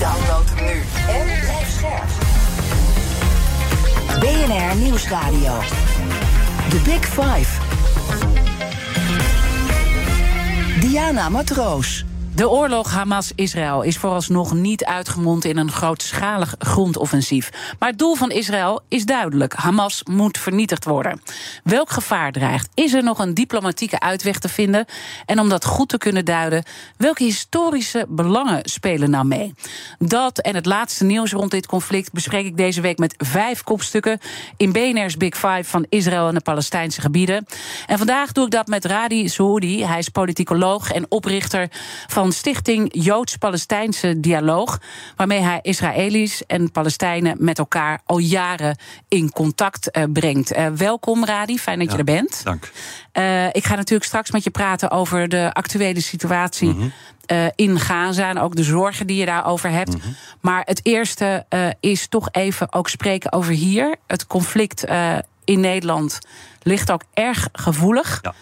Download hem nu en blijf scherp. BNR Nieuwsradio. The Big Five. Diana Matroos. De oorlog Hamas-Israël is vooralsnog niet uitgemond in een grootschalig grondoffensief. Maar het doel van Israël is duidelijk: Hamas moet vernietigd worden. Welk gevaar dreigt? Is er nog een diplomatieke uitweg te vinden? En om dat goed te kunnen duiden, welke historische belangen spelen nou mee? Dat en het laatste nieuws rond dit conflict bespreek ik deze week met vijf kopstukken in BNR's Big Five van Israël en de Palestijnse gebieden. En vandaag doe ik dat met Radi Soudi. Hij is politicoloog en oprichter van Stichting Joods-Palestijnse Dialoog, waarmee hij Israëli's en Palestijnen met elkaar al jaren in contact uh, brengt. Uh, welkom, Radi, fijn dat ja, je er bent. Dank. Uh, ik ga natuurlijk straks met je praten over de actuele situatie. Mm -hmm. in Gaza en ook de zorgen die je daarover hebt. Mm -hmm. Maar het eerste is toch even ook spreken over hier. Het conflict in Nederland ligt ook erg gevoelig. Ja.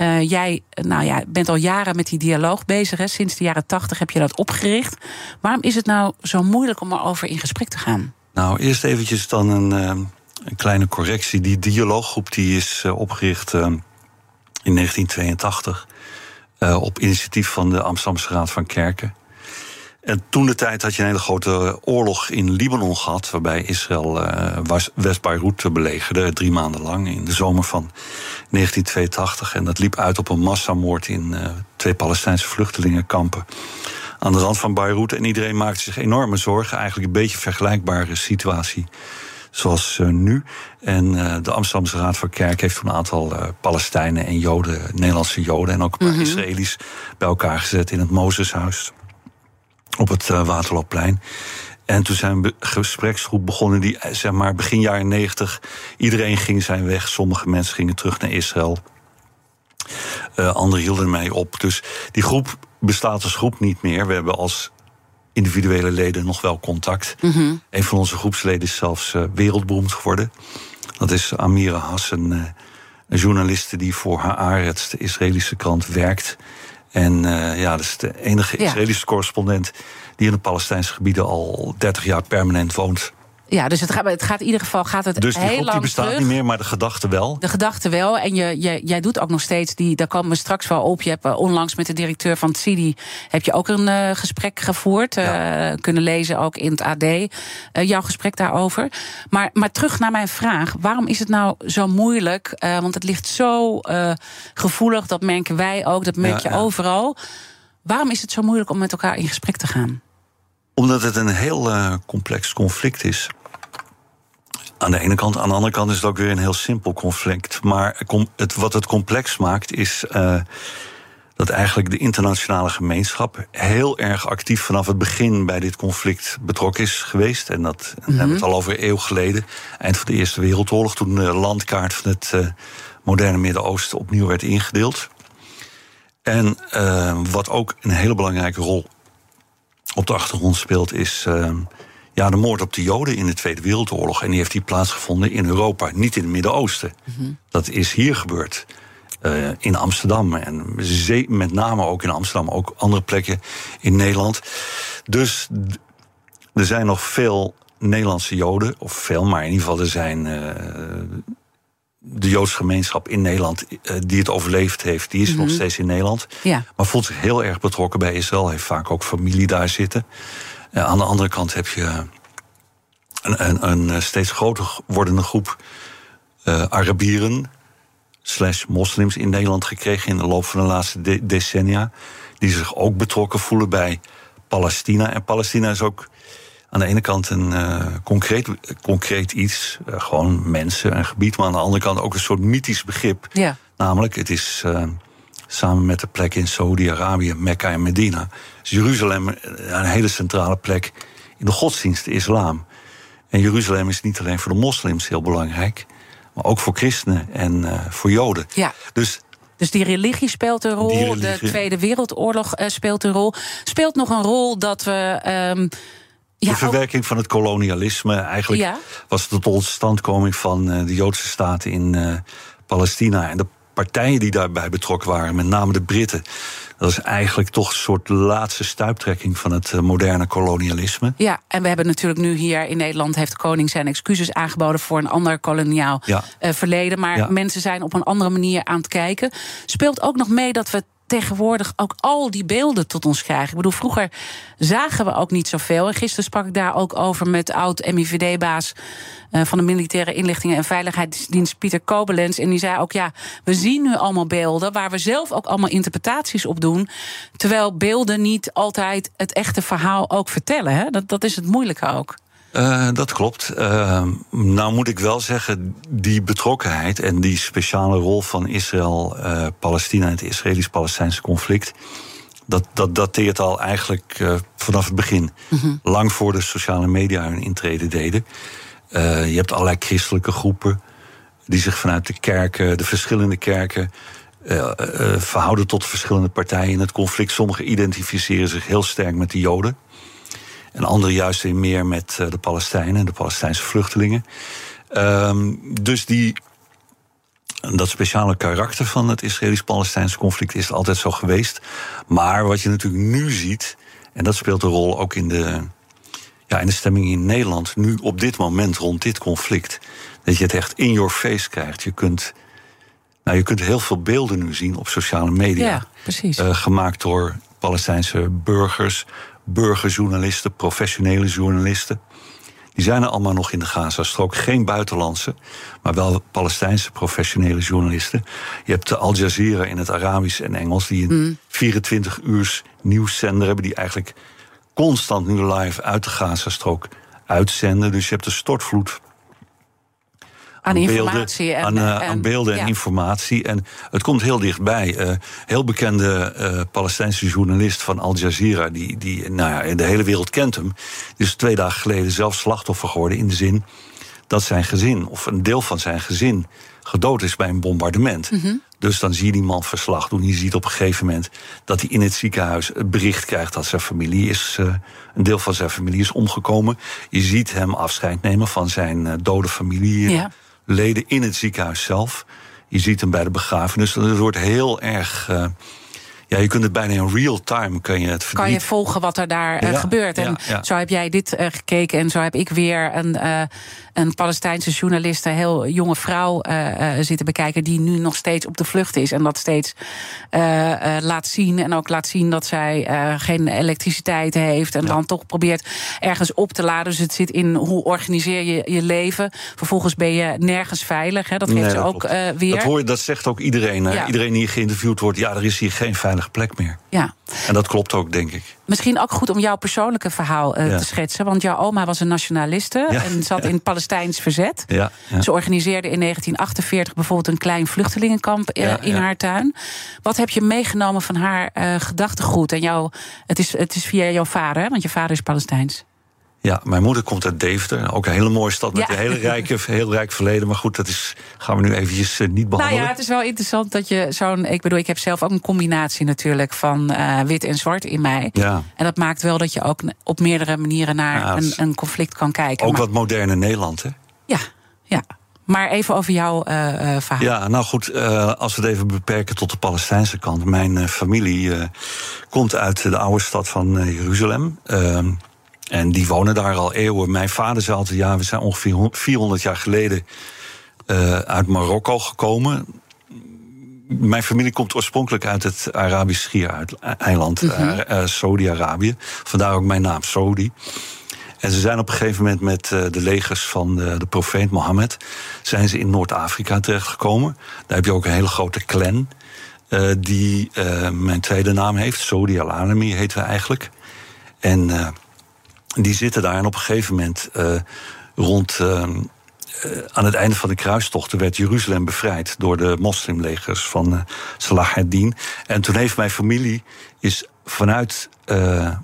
Uh, jij nou ja, bent al jaren met die dialoog bezig. Hè? Sinds de jaren tachtig heb je dat opgericht. Waarom is het nou zo moeilijk om erover in gesprek te gaan? Nou, eerst eventjes dan een, uh, een kleine correctie. Die dialooggroep die is uh, opgericht in 1982... op initiatief van de Amsterdamse Raad van Kerken. En toen de tijd had je een hele grote oorlog in Libanon gehad, waarbij Israël uh, West-Beirut belegerde, drie maanden lang, in de zomer van 1982. En dat liep uit op een massamoord in uh, twee Palestijnse vluchtelingenkampen aan de rand van Beirut. En iedereen maakte zich enorme zorgen, eigenlijk een beetje een vergelijkbare situatie zoals nu. En de Amsterdamse Raad van Kerk heeft toen een aantal Palestijnen en Joden, Nederlandse Joden en ook een paar mm -hmm. Israëli's bij elkaar gezet in het Mozeshuis op het uh, Waterloopplein. En toen zijn we een gespreksgroep begonnen die, zeg maar, begin jaren negentig... iedereen ging zijn weg, sommige mensen gingen terug naar Israël. Uh, anderen hielden mij op. Dus die groep bestaat als groep niet meer. We hebben als individuele leden nog wel contact. Mm -hmm. Een van onze groepsleden is zelfs uh, wereldberoemd geworden. Dat is Amira Hassan, uh, een journaliste die voor Haaretz, de Israëlische krant, werkt... En uh, ja, dat is de enige Israëlische ja. correspondent die in de Palestijnse gebieden al 30 jaar permanent woont. Ja, dus het gaat, het gaat in ieder geval gaat het dus die heel groep lang die bestaat terug. niet meer, maar de gedachte wel. De gedachte wel. En je, je, jij doet ook nog steeds die. Daar komen we straks wel op. Je hebt uh, onlangs met de directeur van CIDI heb je ook een uh, gesprek gevoerd. Ja. Uh, kunnen lezen ook in het AD. jouw gesprek daarover. Maar, maar terug naar mijn vraag. Waarom is het nou zo moeilijk? want het ligt zo gevoelig. Dat merken wij ook. Dat merk ja, je overal. Waarom is het zo moeilijk om met elkaar in gesprek te gaan? Omdat het een heel complex conflict is. Aan de ene kant. Aan de andere kant is het ook weer een heel simpel conflict. Maar het, wat het complex maakt is. Uh, dat eigenlijk de internationale gemeenschap heel erg actief vanaf het begin bij dit conflict betrokken is geweest. En dat mm -hmm. hebben we het al over een eeuw geleden. Eind van de Eerste Wereldoorlog, toen de landkaart van het uh, moderne Midden-Oosten opnieuw werd ingedeeld. En uh, wat ook een hele belangrijke rol op de achtergrond speelt, is ja, de moord op de Joden in de Tweede Wereldoorlog. En die heeft die plaatsgevonden in Europa, niet in het Midden-Oosten. Mm -hmm. Dat is hier gebeurd. Uh, in Amsterdam. En met name ook in Amsterdam, ook andere plekken in Nederland. Dus er zijn nog veel Nederlandse Joden, of veel, maar in ieder geval er zijn. Uh, de Joodse gemeenschap in Nederland uh, die het overleefd heeft, die is mm -hmm. nog steeds in Nederland. Ja. Maar voelt zich heel erg betrokken bij Israël, heeft vaak ook familie daar zitten. Uh, aan de andere kant heb je een, een, een steeds groter wordende groep uh, Arabieren slash moslims in Nederland gekregen in de loop van de laatste de decennia. Die zich ook betrokken voelen bij Palestina. En Palestina is ook aan de ene kant een uh, concreet, concreet iets, uh, gewoon mensen, een gebied, maar aan de andere kant ook een soort mythisch begrip. Ja. Namelijk, het is samen met de plek in Saudi-Arabië, Mekka en Medina, is Jeruzalem een hele centrale plek in de godsdienst, de islam. En Jeruzalem is niet alleen voor de moslims heel belangrijk, maar ook voor christenen en uh, voor joden. Ja. Dus dus die religie speelt een rol. De Tweede Wereldoorlog uh, speelt een rol. Speelt nog een rol dat we. Um, de verwerking van het kolonialisme. Eigenlijk ja. was de totstandkoming van uh, de Joodse staat in uh, Palestina. En de partijen die daarbij betrokken waren, met name de Britten. Dat is eigenlijk toch een soort laatste stuiptrekking van het eh, moderne kolonialisme. Ja, en we hebben natuurlijk nu hier in Nederland... heeft de koning zijn excuses aangeboden voor een ander koloniaal ja. uh, verleden. Maar ja. mensen zijn op een andere manier aan het kijken. Speelt ook nog mee dat we tegenwoordig ook al die beelden tot ons krijgen. Ik bedoel, vroeger zagen we ook niet zoveel. En gisteren sprak ik daar ook over met oud-MIVD-baas uh, van de Militaire Inlichtingen en Veiligheidsdienst Pieter Kobelens. En die zei ook: ja, we zien nu allemaal beelden waar we zelf ook allemaal interpretaties op doen. Terwijl beelden niet altijd het echte verhaal ook vertellen. Hè? Dat, dat is het moeilijke ook. Uh, dat klopt. Uh, nou moet ik wel zeggen, die betrokkenheid en die speciale rol van Israël, uh, Palestina en het Israëlisch-Palestijnse conflict. Dat, dat dateert al eigenlijk vanaf het begin. -hmm. Lang voor de sociale media hun intrede deden. je hebt allerlei christelijke groepen die zich vanuit de kerken, de verschillende kerken, verhouden tot verschillende partijen in het conflict. Sommigen identificeren zich heel sterk met de Joden. En andere juist weer meer met eh, de Palestijnen, de Palestijnse vluchtelingen. Um, dus die, dat speciale karakter van het Israëlisch-Palestijnse conflict is altijd zo geweest. Maar wat je natuurlijk nu ziet, en dat speelt een rol ook in de, ja, in de stemming in Nederland, nu op dit moment rond dit conflict, dat je het echt in your face krijgt. Je kunt. Nou, je kunt heel veel beelden nu zien op sociale media. Ja, precies. Uh, gemaakt door Palestijnse burgers, burgerjournalisten, professionele journalisten. Die zijn er allemaal nog in de Gazastrook. Geen buitenlandse, maar wel Palestijnse professionele journalisten. Je hebt de Al Jazeera in het Arabisch en Engels, die een 24 uur nieuwszender hebben, die eigenlijk constant nu live uit de Gazastrook uitzenden. Dus je hebt een stortvloed aan, informatie en, aan, uh, aan, beelden en informatie. En het komt heel dichtbij. Uh, heel bekende uh, Palestijnse journalist van Al Jazeera, die, die nou ja, de hele wereld kent hem, is twee dagen geleden zelf slachtoffer geworden in de zin dat zijn gezin, of een deel van zijn gezin, gedood is bij een bombardement. Mm -hmm. Dus dan zie je die man verslag doen. Je ziet op een gegeven moment dat hij in het ziekenhuis het bericht krijgt dat zijn familie is, uh, een deel van zijn familie is omgekomen. Je ziet hem afscheid nemen van zijn uh, dode familie. Ja leden in het ziekenhuis zelf. Je ziet hem bij de begrafenis. Het wordt heel erg. Uh, ja, je kunt het bijna in real time kan je het verdriet. Kan je volgen wat er daar ja, gebeurt. En ja, ja. zo heb jij dit uh, gekeken en zo heb ik weer een, een Palestijnse journalist, een heel jonge vrouw uh, uh, zitten bekijken. die nu nog steeds op de vlucht is. En dat steeds uh, laat zien. En ook laat zien dat zij geen elektriciteit heeft. En ja. dan toch probeert ergens op te laden. Dus het zit in hoe organiseer je je leven. Vervolgens ben je nergens veilig. Hè? Dat geeft nee, ze ook weer. Dat, hoor je, dat zegt ook iedereen. Ja. Iedereen die geïnterviewd wordt. Ja, er is hier geen veilige plek meer. Ja. En dat klopt ook, denk ik. Misschien ook goed om jouw persoonlijke verhaal ja. te schetsen. Want jouw oma was een nationaliste. En zat in Palestijns verzet. Ja, ja. Ze organiseerde in 1948 bijvoorbeeld een klein vluchtelingenkamp ja, in haar tuin. Wat heb je meegenomen van haar uh, gedachtegoed? En jou, het, is, het is via jouw vader, want je vader is Palestijns. Ja, mijn moeder komt uit Deventer. Ook een hele mooie stad met ja. een hele rijke, heel rijk verleden. Maar goed, dat is, gaan we nu eventjes uh, niet behandelen. Nou ja, het is wel interessant dat je zo'n... Ik bedoel, ik heb zelf ook een combinatie natuurlijk van uh, wit en zwart in mij. Ja. En dat maakt wel dat je ook op meerdere manieren naar ja, een, een, conflict kan kijken. Ook maar, wat moderne Nederland, hè? Ja, ja. Maar even over jouw uh, verhaal. Ja, nou goed, uh, als we het even beperken tot de Palestijnse kant. Mijn familie komt uit de oude stad van Jeruzalem. En die wonen daar al eeuwen. Mijn vader zei altijd, ja, we zijn ongeveer 400 jaar geleden uit Marokko gekomen. Mijn familie komt oorspronkelijk uit het Arabisch Schiereiland, mm -hmm. Saudi-Arabië. Vandaar ook mijn naam, Saudi. En ze zijn op een gegeven moment met uh, de legers van de, de profeet Mohammed... zijn ze in Noord-Afrika terechtgekomen. Daar heb je ook een hele grote clan... Die mijn tweede naam heeft. Saudi al-Alami heten we eigenlijk. En die zitten daar en op een gegeven moment... rond aan het einde van de kruistochten werd Jeruzalem bevrijd... door de moslimlegers van Salah ad-Din. En toen heeft mijn familie is vanuit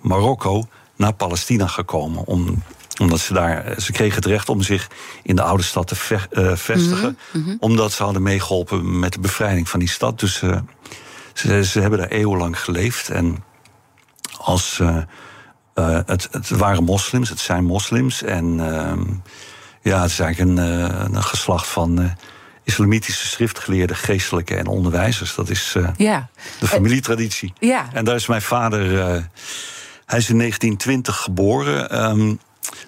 Marokko naar Palestina gekomen. Om, omdat ze daar. Ze kregen het recht om zich in de oude stad te vestigen. Mhm, omdat ze hadden meegeholpen met de bevrijding van die stad. Dus ze, ze hebben daar eeuwenlang geleefd. En als. Het, het waren moslims, het zijn moslims. En ehm, ja, het is eigenlijk een, een geslacht van islamitische schriftgeleerden, geestelijke en onderwijzers. Dat is ja. de familietraditie. Ja. En daar is mijn vader. Hij is in 1920 geboren. Um,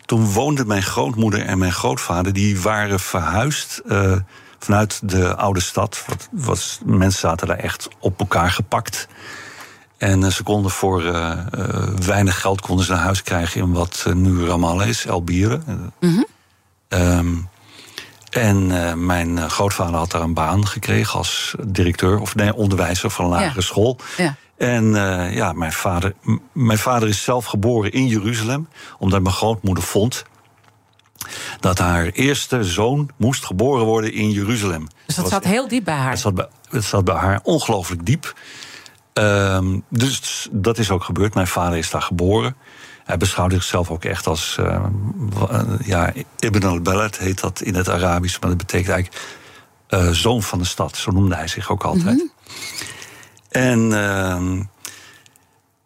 toen woonden mijn grootmoeder en mijn grootvader. die waren verhuisd. Vanuit de oude stad. Wat, wat, mensen zaten daar echt op elkaar gepakt. En ze konden voor weinig geld konden ze een huis krijgen in wat nu Ramallah is, Elbieren. Mm -hmm. En uh, mijn eh, grootvader had daar een baan gekregen als directeur, of nee, onderwijzer van een lagere school. Ja. En ja, mijn vader, mijn vader is zelf geboren in Jeruzalem, omdat mijn grootmoeder vond dat haar eerste zoon moest geboren worden in Jeruzalem. Dus dat, zat heel diep bij haar? Het zat bij, het zat bij haar ongelooflijk diep. Um, dus dat is ook gebeurd. Mijn vader is daar geboren. Hij beschouwde zichzelf ook echt als. Uh, ja, Ibn al-Balad heet dat in het Arabisch, maar dat betekent eigenlijk uh, zoon van de stad. Zo noemde hij zich ook altijd. Mm -hmm. En uh,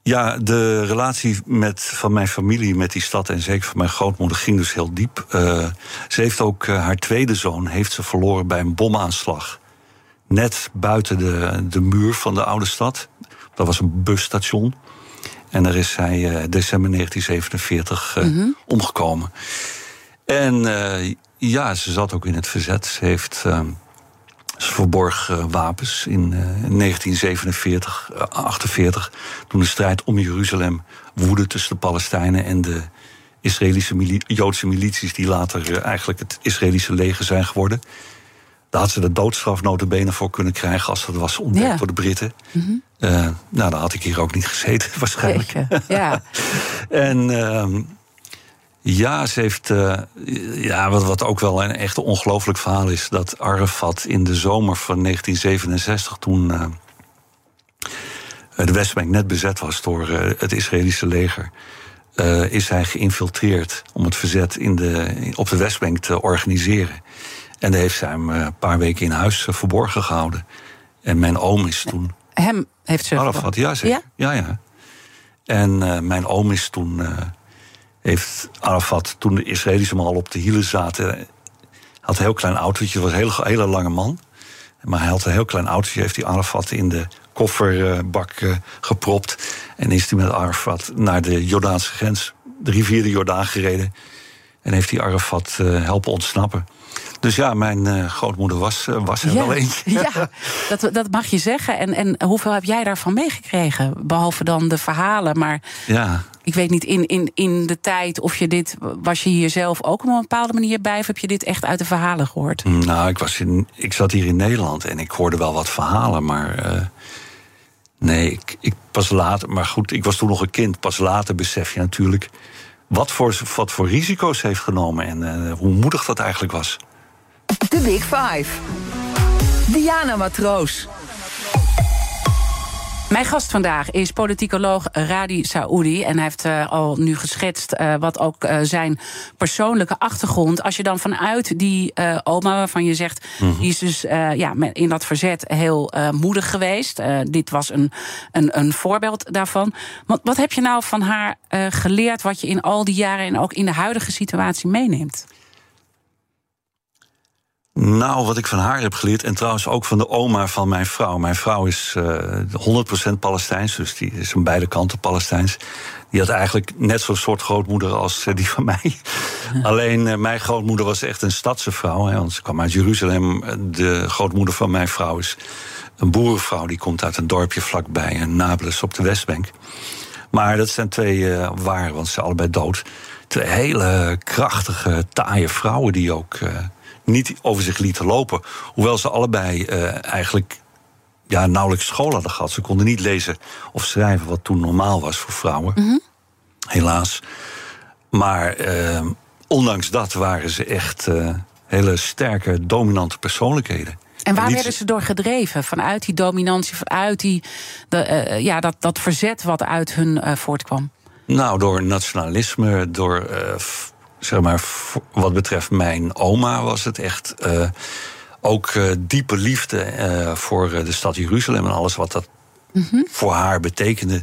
ja, de relatie met, van mijn familie met die stad en zeker van mijn grootmoeder ging dus heel diep. Uh, ze heeft ook haar tweede zoon heeft ze verloren bij een bomaanslag. Net buiten de, de muur van de oude stad. Dat was een busstation. En daar is hij uh, december 1947 uh, mm -hmm. omgekomen. En uh, ja, ze zat ook in het verzet. Ze heeft. Uh, ze verborg wapens in 1947, 48, toen de strijd om Jeruzalem woedde tussen de Palestijnen en de Israëlische mili Joodse milities, die later eigenlijk het Israëlische leger zijn geworden. Daar had ze de doodstraf notabene voor kunnen krijgen als dat was ontdekt ja. door de Britten. Mm -hmm. Uh, nou, dan had ik hier ook niet gezeten, waarschijnlijk. Ja. en uh, ja, ze heeft. Uh, ja, wat, wat ook wel een echt ongelooflijk verhaal is, dat Arafat in de zomer van 1967, toen uh, de Westbank net bezet was door het Israëlische leger. is hij geïnfiltreerd om het verzet in de, op de Westbank te organiseren. En daar heeft zij hem eh, een paar weken in huis eh, verborgen gehouden. En mijn oom is toen. Hem heeft ze. Arafat, ja zeker. Ja, ja. ja. En uh, mijn oom is toen. Uh, heeft Arafat, toen de Israëli's hem al op de hielen zaten. had een heel klein autootje, was een hele, hele lange man. Maar hij had een heel klein autootje, heeft hij Arafat in de kofferbak uh, gepropt. En is hij met Arafat naar de Jordaanse grens, de rivier de Jordaan gereden. En heeft hij Arafat helpen ontsnappen. Dus ja, mijn uh, grootmoeder was, uh, was er ja, wel eentje. Ja, dat, dat mag je zeggen. En, en hoeveel heb jij daarvan meegekregen? Behalve dan de verhalen. Maar ja. ik weet niet in, in, in de tijd of je dit. Was je hier zelf ook op een bepaalde manier bij? Of heb je dit echt uit de verhalen gehoord? Nou, ik, was in, ik zat hier in Nederland en ik hoorde wel wat verhalen, maar. Uh, nee, ik, ik pas later. Maar goed, ik was toen nog een kind. Pas later besef je natuurlijk. Wat voor, wat voor risico's heeft genomen en hoe moedig dat eigenlijk was. De Big Five. Diana Matroos. Mijn gast vandaag is politicoloog Radi Saoudi. En hij heeft uh, al nu geschetst uh, wat ook uh, zijn persoonlijke achtergrond. Als je dan vanuit die oma, waarvan je zegt, mm -hmm. die is dus ja, in dat verzet heel moedig geweest. dit was een, een, een voorbeeld daarvan. Wat, wat heb je nou van haar geleerd, wat je in al die jaren en ook in de huidige situatie meeneemt? Nou, wat ik van haar heb geleerd, en trouwens ook van de oma van mijn vrouw. Mijn vrouw is uh, 100% Palestijns, dus die is aan beide kanten Palestijns. Die had eigenlijk net zo'n soort grootmoeder als uh, die van mij. Alleen uh, mijn grootmoeder was echt een stadse vrouw, hè, want ze kwam uit Jeruzalem. De grootmoeder van mijn vrouw is een boerenvrouw, die komt uit een dorpje vlakbij, Nablus op de Westbank. Maar dat zijn twee uh, waar, want ze zijn allebei dood. Twee hele krachtige, taaie vrouwen die ook niet over zich lieten lopen. Hoewel ze allebei uh, eigenlijk ja, nauwelijks school hadden gehad. Ze konden niet lezen of schrijven, wat toen normaal was voor vrouwen. Mm -hmm. Helaas. Maar uh, ondanks dat waren ze echt uh, hele sterke, dominante persoonlijkheden. En waar werden ze door gedreven? Vanuit die dominantie, vanuit die, de, ja, dat, dat verzet wat uit hun voortkwam? Nou, door nationalisme, door zeg maar, wat betreft mijn oma was het echt ook diepe liefde voor de stad Jeruzalem en alles wat dat mhm. voor haar betekende.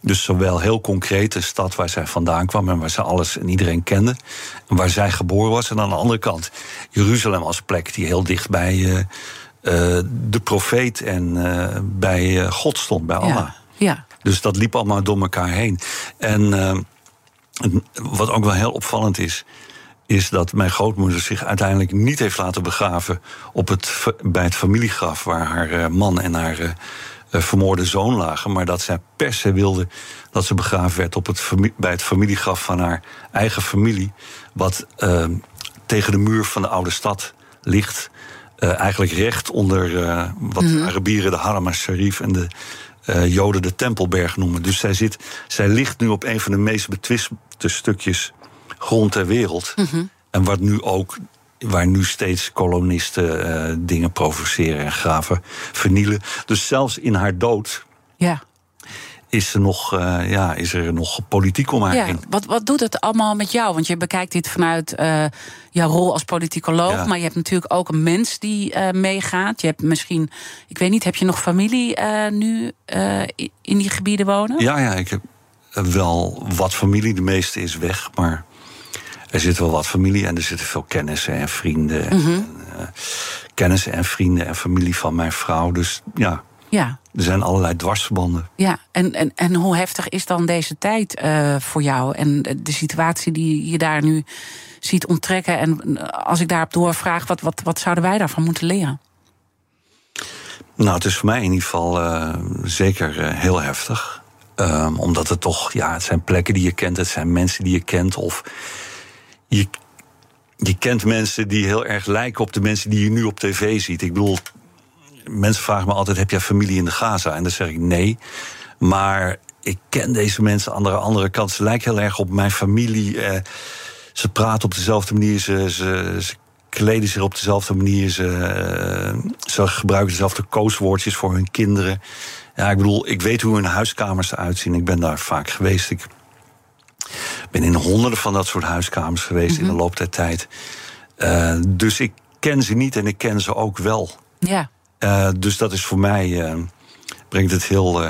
Dus zowel heel concreet de stad waar zij vandaan kwam en waar ze alles en iedereen kende. En waar zij geboren was. En aan de andere kant Jeruzalem als plek die heel dicht bij de profeet en bij God stond, bij Allah. Ja, ja. Dus dat liep allemaal door elkaar heen. En wat ook wel heel opvallend is is dat mijn grootmoeder zich uiteindelijk niet heeft laten begraven op het, bij het familiegraf waar haar man en haar uh, vermoorde zoon lagen. Maar dat zij per se wilde dat ze begraven werd op het bij het familiegraf van haar eigen familie. Wat uh, tegen de muur van de oude stad ligt. Uh, eigenlijk recht onder wat mm -hmm. Arabieren de Haram al-Sharif en de Joden de Tempelberg noemen. Dus zij, zit, zij ligt nu op een van de meest betwiste stukjes grond ter wereld. Mm -hmm. En wat nu ook waar nu steeds kolonisten uh, dingen provoceren en graven, vernielen. Dus zelfs in haar dood. Ja. Is er, nog, uh, ja, is er nog politiek om haar ja. Wat, wat doet het allemaal met jou? Want je bekijkt dit vanuit uh, jouw rol als politicoloog. Ja. Maar je hebt natuurlijk ook een mens die meegaat. Je hebt misschien, ik weet niet, heb je nog familie nu in die gebieden wonen? Ja, ja, ik heb wel wat familie. De meeste is weg, maar er zit wel wat familie en er zitten veel kennissen en vrienden. Mm en, kennissen en vrienden en familie van mijn vrouw. Dus ja, ja. Er zijn allerlei dwarsverbanden. Ja, en, en, en hoe heftig is dan deze tijd uh, voor jou en de situatie die je daar nu ziet onttrekken? En als ik daarop doorvraag, wat, wat, wat zouden wij daarvan moeten leren? Nou, het is voor mij in ieder geval uh, zeker uh, heel heftig. Um, omdat het toch, ja, het zijn plekken die je kent, het zijn mensen die je kent. Of je, je kent mensen die heel erg lijken op de mensen die je nu op tv ziet. Ik bedoel, mensen vragen me altijd: heb jij familie in de Gaza? En dan zeg ik nee. Maar ik ken deze mensen aan de andere kant. Ze lijken heel erg op mijn familie. Eh, ze praten op dezelfde manier. Ze, ze, ze, kleden zich op dezelfde manier. Ze, uh, ze gebruiken dezelfde kooswoordjes voor hun kinderen. Ja, ik bedoel, ik weet hoe hun huiskamers eruit zien. Ik ben daar vaak geweest. Ik ben in honderden van dat soort huiskamers geweest in de mhm. loop der tijd. Uh, dus ik ken ze niet en ik ken ze ook wel. Ja. Uh, dus dat is voor mij. Uh, brengt het, heel,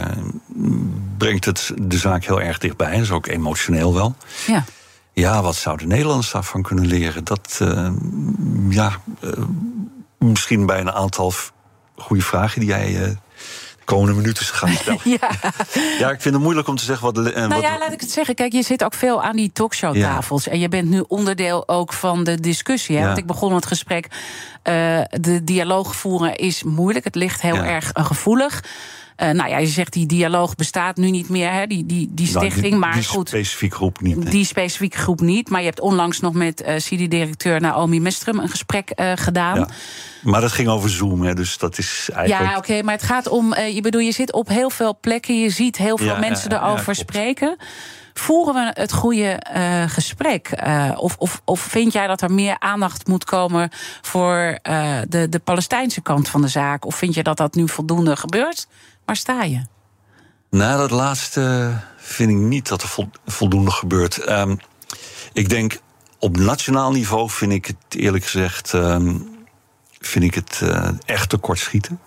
brengt het de zaak heel erg dichtbij. Dat is ook emotioneel wel. Ja. Ja, wat zouden Nederlanders daarvan kunnen leren? Dat, ja, misschien bij een aantal goede vragen die jij komende minuten gaan stellen. ja. ja, ik vind het moeilijk om te zeggen wat. Nou ja, laat ik het zeggen. Kijk, je zit ook veel aan die talkshowtafels. En je bent nu onderdeel ook van de discussie. Hè? Want ik begon het gesprek. Uh, de dialoog voeren is moeilijk. Het ligt heel erg uh, gevoelig. Uh, nou ja, je zegt die dialoog bestaat nu niet meer, hè, die, die, die nou, stichting. maar die goed, specifieke groep niet. Die specifieke groep niet. Maar je hebt onlangs nog met uh, CIDI-directeur Naomi Mestrum een gesprek uh, gedaan. Ja. Maar dat ging over Zoom, hè, dus dat is eigenlijk... Ja, oké, maar het gaat om... je bedoel, je zit op heel veel plekken, je ziet heel veel ja, mensen erover spreken. Voeren we het goede uh, gesprek? Uh, of, of, of vind jij dat er meer aandacht moet komen voor uh, de, de Palestijnse kant van de zaak? Of vind je dat dat nu voldoende gebeurt? Waar sta je? Nou, dat laatste vind ik niet dat er voldoende gebeurt. Um, ik denk op nationaal niveau vind ik het eerlijk gezegd um, vind ik het uh, echt tekortschieten.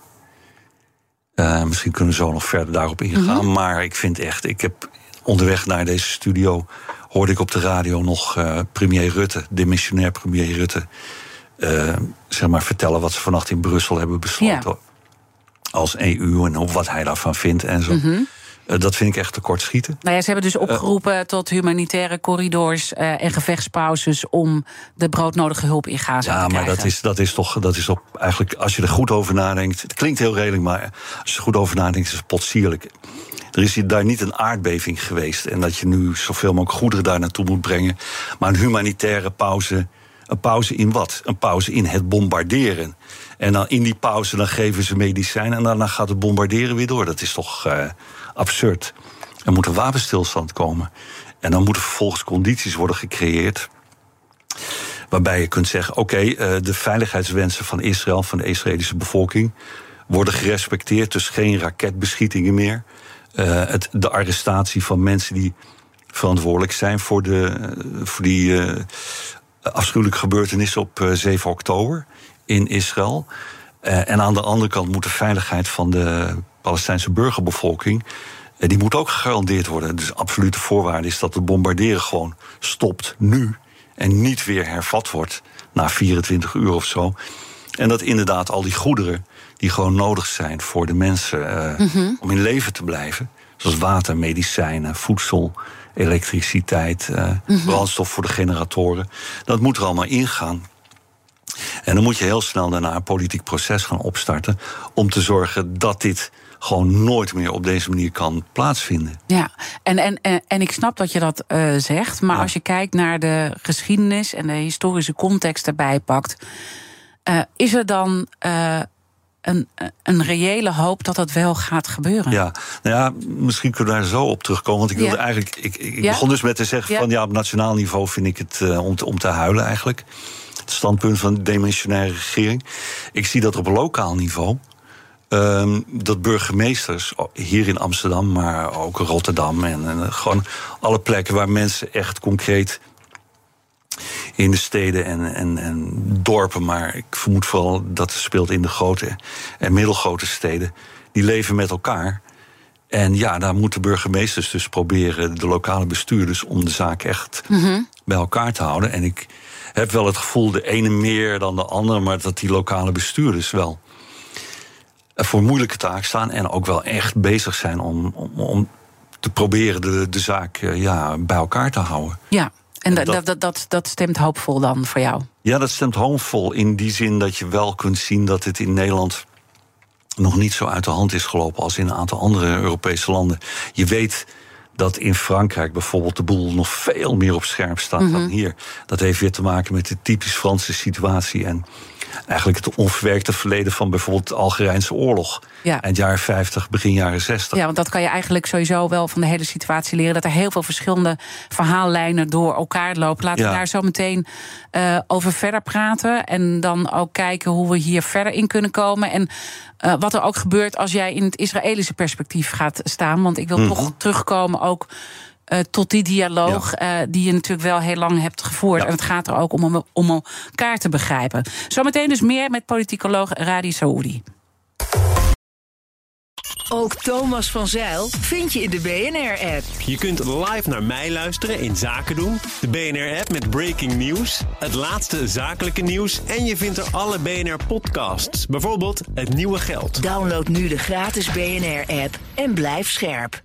Uh, misschien kunnen we zo nog verder daarop ingaan. Mm -hmm. Maar ik vind echt, ik heb onderweg naar deze studio hoorde ik op de radio nog uh, premier Rutte, demissionair premier Rutte, zeg maar vertellen wat ze vannacht in Brussel hebben besloten. Ja als EU en wat hij daarvan vindt en zo. Mhm. Eh, dat vind ik echt tekortschieten. Nou ja, ze hebben dus opgeroepen tot humanitaire corridors uh, en gevechtspauzes om de broodnodige hulp in Gaza ja, te krijgen. Ja, maar dat is, dat is toch, dat is toch eigenlijk, als je er goed over nadenkt. Het klinkt heel redelijk, maar als je er goed over nadenkt, is het potsierlijk. Er is hier daar niet een aardbeving geweest en dat je nu zoveel mogelijk goederen daar naartoe moet brengen. Maar een humanitaire pauze. Een pauze in wat? Een pauze in het bombarderen. En dan in die pauze dan geven ze medicijn en daarna gaat het bombarderen weer door. Dat is toch uh, absurd. Er moet een wapenstilstand komen. En dan moeten vervolgens condities worden gecreëerd. Waarbij je kunt zeggen: oké, uh, de veiligheidswensen van Israël, van de Israëlische bevolking, worden gerespecteerd. Dus geen raketbeschietingen meer. Uh, het, de arrestatie van mensen die verantwoordelijk zijn voor, de, voor die afschuwelijke gebeurtenissen op 7 oktober in Israël. en aan de andere kant moet de veiligheid van de Palestijnse burgerbevolking die moet ook gegarandeerd worden. Dus absolute voorwaarde is dat het bombarderen gewoon stopt nu. En niet weer hervat wordt na 24 uur of zo. En dat inderdaad al die goederen die gewoon nodig zijn voor de mensen uh, mm om in leven te blijven. Zoals water, medicijnen, voedsel, elektriciteit, uh, brandstof voor de generatoren. Dat moet er allemaal ingaan. En dan moet je heel snel daarna een politiek proces gaan opstarten. om te zorgen dat dit gewoon nooit meer op deze manier kan plaatsvinden. Ja, en, en, en, ik snap dat je dat uh, zegt, maar als je kijkt naar de geschiedenis en de historische context erbij pakt, uh, is er dan. Uh, een, een reële hoop dat dat wel gaat gebeuren. Ja, nou ja, misschien kunnen we daar zo op terugkomen. Want ik wilde eigenlijk. Ik, ik ja? begon dus met te zeggen: van ja, op nationaal niveau vind ik het om, te, om te huilen eigenlijk. Het standpunt van de dimensionaire regering. Ik zie dat op lokaal niveau. Um, dat burgemeesters hier in Amsterdam, maar ook Rotterdam en, en, gewoon alle plekken waar mensen echt concreet in de steden en, en, en dorpen, maar ik vermoed vooral dat het speelt in de grote en middelgrote steden, die leven met elkaar. En ja, daar moeten burgemeesters dus proberen, de lokale bestuurders, om de zaak echt mm bij elkaar te houden. En ik heb wel het gevoel, de ene meer dan de andere, maar dat die lokale bestuurders wel voor moeilijke taak staan en ook wel echt bezig zijn om, om, om te proberen de, de zaak eh, ja, bij elkaar te houden. Ja, en dat, dat, dat, dat stemt hoopvol dan voor jou? Ja, dat stemt hoopvol in die zin dat je wel kunt zien dat het in Nederland nog niet zo uit de hand is gelopen als in een aantal andere Europese landen. Je weet dat in Frankrijk bijvoorbeeld de boel nog veel meer op scherp staat dan mhm. hier. Dat heeft weer te maken met de typisch Franse situatie. En eigenlijk het onverwerkte verleden van bijvoorbeeld de Algerijnse oorlog. Ja. Eind jaren 50, begin jaren 60. Ja, want dat kan je eigenlijk sowieso wel van de hele situatie leren. Dat er heel veel verschillende verhaallijnen door elkaar lopen. Laten we daar zo meteen uh, over verder praten. En dan ook kijken hoe we hier verder in kunnen komen. En uh, wat er ook gebeurt als jij in het Israëlische perspectief gaat staan. Want ik wil mm toch terugkomen ook uh, tot die dialoog ja. uh, die je natuurlijk wel heel lang hebt gevoerd. Ja. En het gaat er ook om, om elkaar te begrijpen. Zometeen dus meer met politicoloog Radi Saoudi. Ook Thomas van Zeil vind je in de BNR-app. Je kunt live naar mij luisteren in Zaken doen. De BNR-app met breaking news, het laatste zakelijke nieuws... en je vindt er alle BNR-podcasts, bijvoorbeeld Het Nieuwe Geld. Download nu de gratis BNR-app en blijf scherp.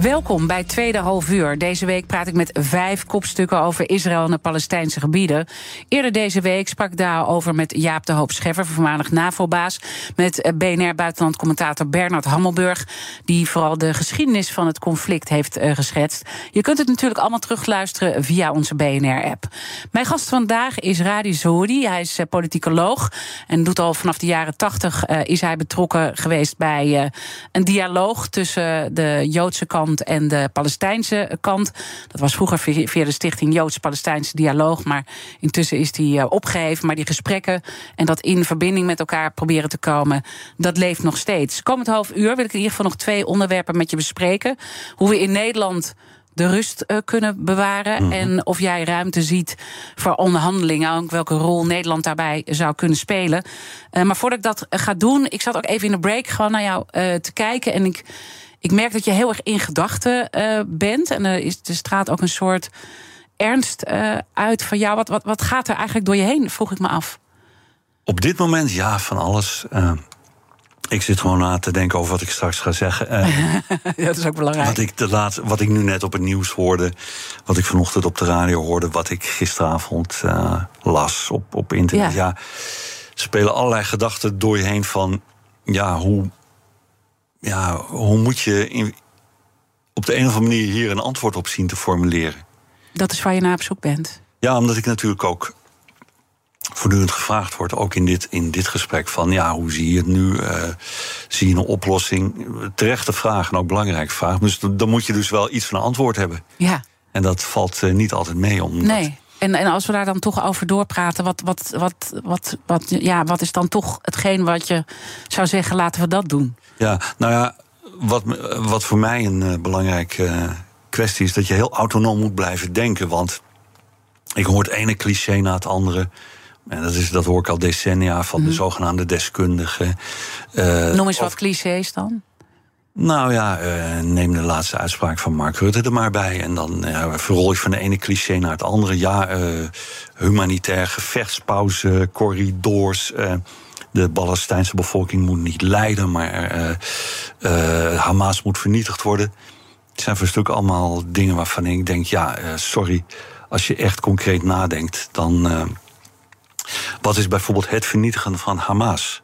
Welkom bij Tweede Half Uur. Deze week praat ik met vijf kopstukken over Israël en de Palestijnse gebieden. Eerder deze week sprak ik daarover met Jaap de Hoop Scheffer, voormalig NAVO-baas. Met BNR-buitenlandcommentator Bernard Hammelburg, die vooral de geschiedenis van het conflict heeft uh, geschetst. Je kunt het natuurlijk allemaal terugluisteren via onze BNR-app. Mijn gast vandaag is Radi Zoudi. Hij is uh, politicoloog en doet al vanaf de jaren tachtig uh, is hij betrokken geweest bij een dialoog tussen de Joodse kant en de Palestijnse kant. Dat was vroeger via de Stichting Joods-Palestijnse Dialoog. Maar intussen is die eh, opgeheven. Maar die gesprekken en dat in verbinding met elkaar proberen te komen, dat leeft nog steeds. Komend half uur wil ik in ieder geval nog twee onderwerpen met je bespreken. Hoe we in Nederland de rust uh, kunnen bewaren. Mhm. En of jij ruimte ziet voor onderhandelingen. Ook welke rol Nederland daarbij zou kunnen spelen. Uh, maar voordat ik dat ga doen, ik zat ook even in de break gewoon naar jou uh, te kijken. En ik ik merk dat je heel erg in gedachten uh, bent. En er, is, er straat ook een soort ernst uh, uit van jou. Wat, wat, wat gaat er eigenlijk door je heen, vroeg ik me af. Op dit moment, ja, van alles. Uh, ik zit gewoon na te denken over wat ik straks ga zeggen. ja, dat is ook belangrijk. Wat ik, de laatste, wat ik nu net op het nieuws hoorde. Wat ik vanochtend op de radio hoorde. Wat ik gisteravond las op, op internet. Ja. ja, spelen allerlei gedachten door je heen van... Ja, hoe ja, hoe moet je in, op de een of andere manier hier een antwoord op zien te formuleren? Dat is waar je naar op zoek bent. Ja, omdat ik natuurlijk ook voortdurend gevraagd word, ook in dit, in dit gesprek, van ja, hoe zie je het nu? Uh, zie je een oplossing? Terechte vraag en ook belangrijke vraag. Dus dan moet je dus wel iets van een antwoord hebben. Ja. En dat valt uh, niet altijd mee. Omdat... Nee. En, en als we daar dan toch over doorpraten, wat, wat, wat, wat, wat, ja, wat is dan toch hetgeen wat je zou zeggen, laten we dat doen? Ja, nou ja, wat, wat voor mij een uh, belangrijke uh, kwestie is, dat je heel autonoom moet blijven denken. Want ik hoor het ene cliché na het andere. En dat, is, dat hoor ik al decennia van de mhm. zogenaamde deskundigen. Uh, Noem eens wat clichés dan. Nou ja, uh, neem de laatste uitspraak van Mark Rutte er maar bij. En dan uh, verrol je van de ene cliché naar het andere. Ja, humanitair gevechtspauze, corridors. De Palestijnse bevolking moet niet lijden, maar Hamas moet vernietigd worden. Het zijn voor stuk allemaal dingen waarvan ik denk: ja, sorry. Als je echt concreet nadenkt, dan. wat is bijvoorbeeld het vernietigen van Hamas?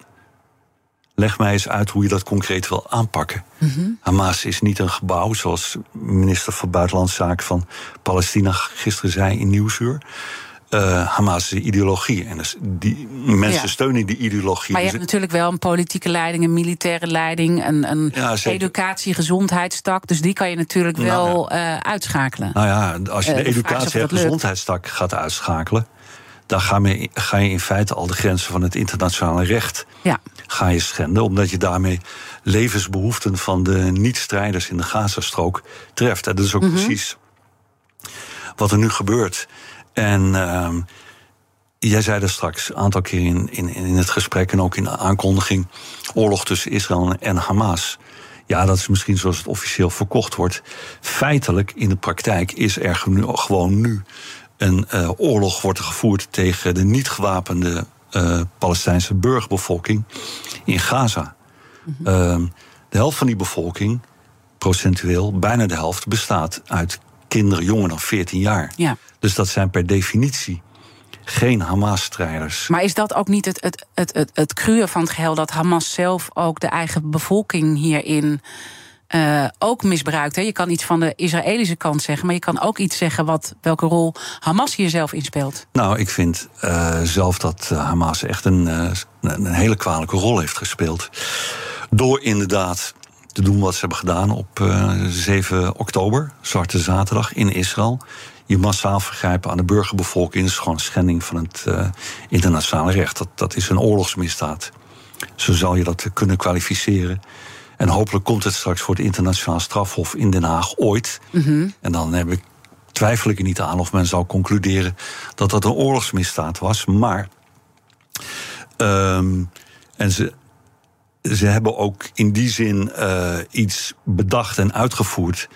Leg mij eens uit hoe je dat concreet wil aanpakken. Mm Hamas is niet een gebouw, zoals minister van Buitenlandse Zaken van Palestina gisteren zei in Nieuwsuur. Uh, Hamas is een ideologie. En dus die mensen steunen die ideologie. Maar je hebt natuurlijk wel een politieke leiding, een militaire leiding, een, een educatie, gezondheidstak. Dus die kan je natuurlijk nou wel uh, uitschakelen. Nou ja, als je de uh, educatie en gezondheidstak gaat uitschakelen dan ga je, ga je in feite al de grenzen van het internationale recht ja. ga je schenden. Omdat je daarmee levensbehoeften van de niet-strijders in de Gazastrook treft. En dat is ook mhm. precies wat er nu gebeurt. En uh, jij zei er straks een aantal keer in, in, in het gesprek en ook in de aankondiging: oorlog tussen Israël en Hamas. Ja, dat is misschien zoals het officieel verkocht wordt. Feitelijk, in de praktijk, is er nu, gewoon nu een uh, oorlog wordt gevoerd tegen de niet gewapende uh, Palestijnse burgerbevolking in Gaza. Mm -hmm. de helft van die bevolking, procentueel, bijna de helft, bestaat uit kinderen jonger dan 14 jaar. Ja. Dus dat zijn per definitie geen Hamas-strijders. Maar is dat ook niet het, het, het, het, het van het geheel dat Hamas zelf ook de eigen bevolking hierin uh, ook misbruikt. Hè. Je kan iets van de Israëlische kant zeggen, maar je kan ook iets zeggen wat, welke rol Hamas hier zelf in speelt. Nou, ik vind uh, zelf dat eh, Hamas echt een, uh, een hele kwalijke rol heeft gespeeld. Door inderdaad te doen wat ze hebben gedaan op 7 oktober, Zwarte Zaterdag in Israël. Je massaal vergrijpen aan de burgerbevolking is gewoon schending van het internationale recht. Dat, dat is een oorlogsmisdaad. Zo zal je dat kunnen kwalificeren. En hopelijk komt het straks voor het internationaal strafhof in Den Haag ooit. Mhm. En dan heb ik, twijfel ik er niet aan of men zou concluderen dat dat een oorlogsmisdaad was. Maar. Um, en ze, ze hebben ook in die zin uh, iets bedacht en uitgevoerd.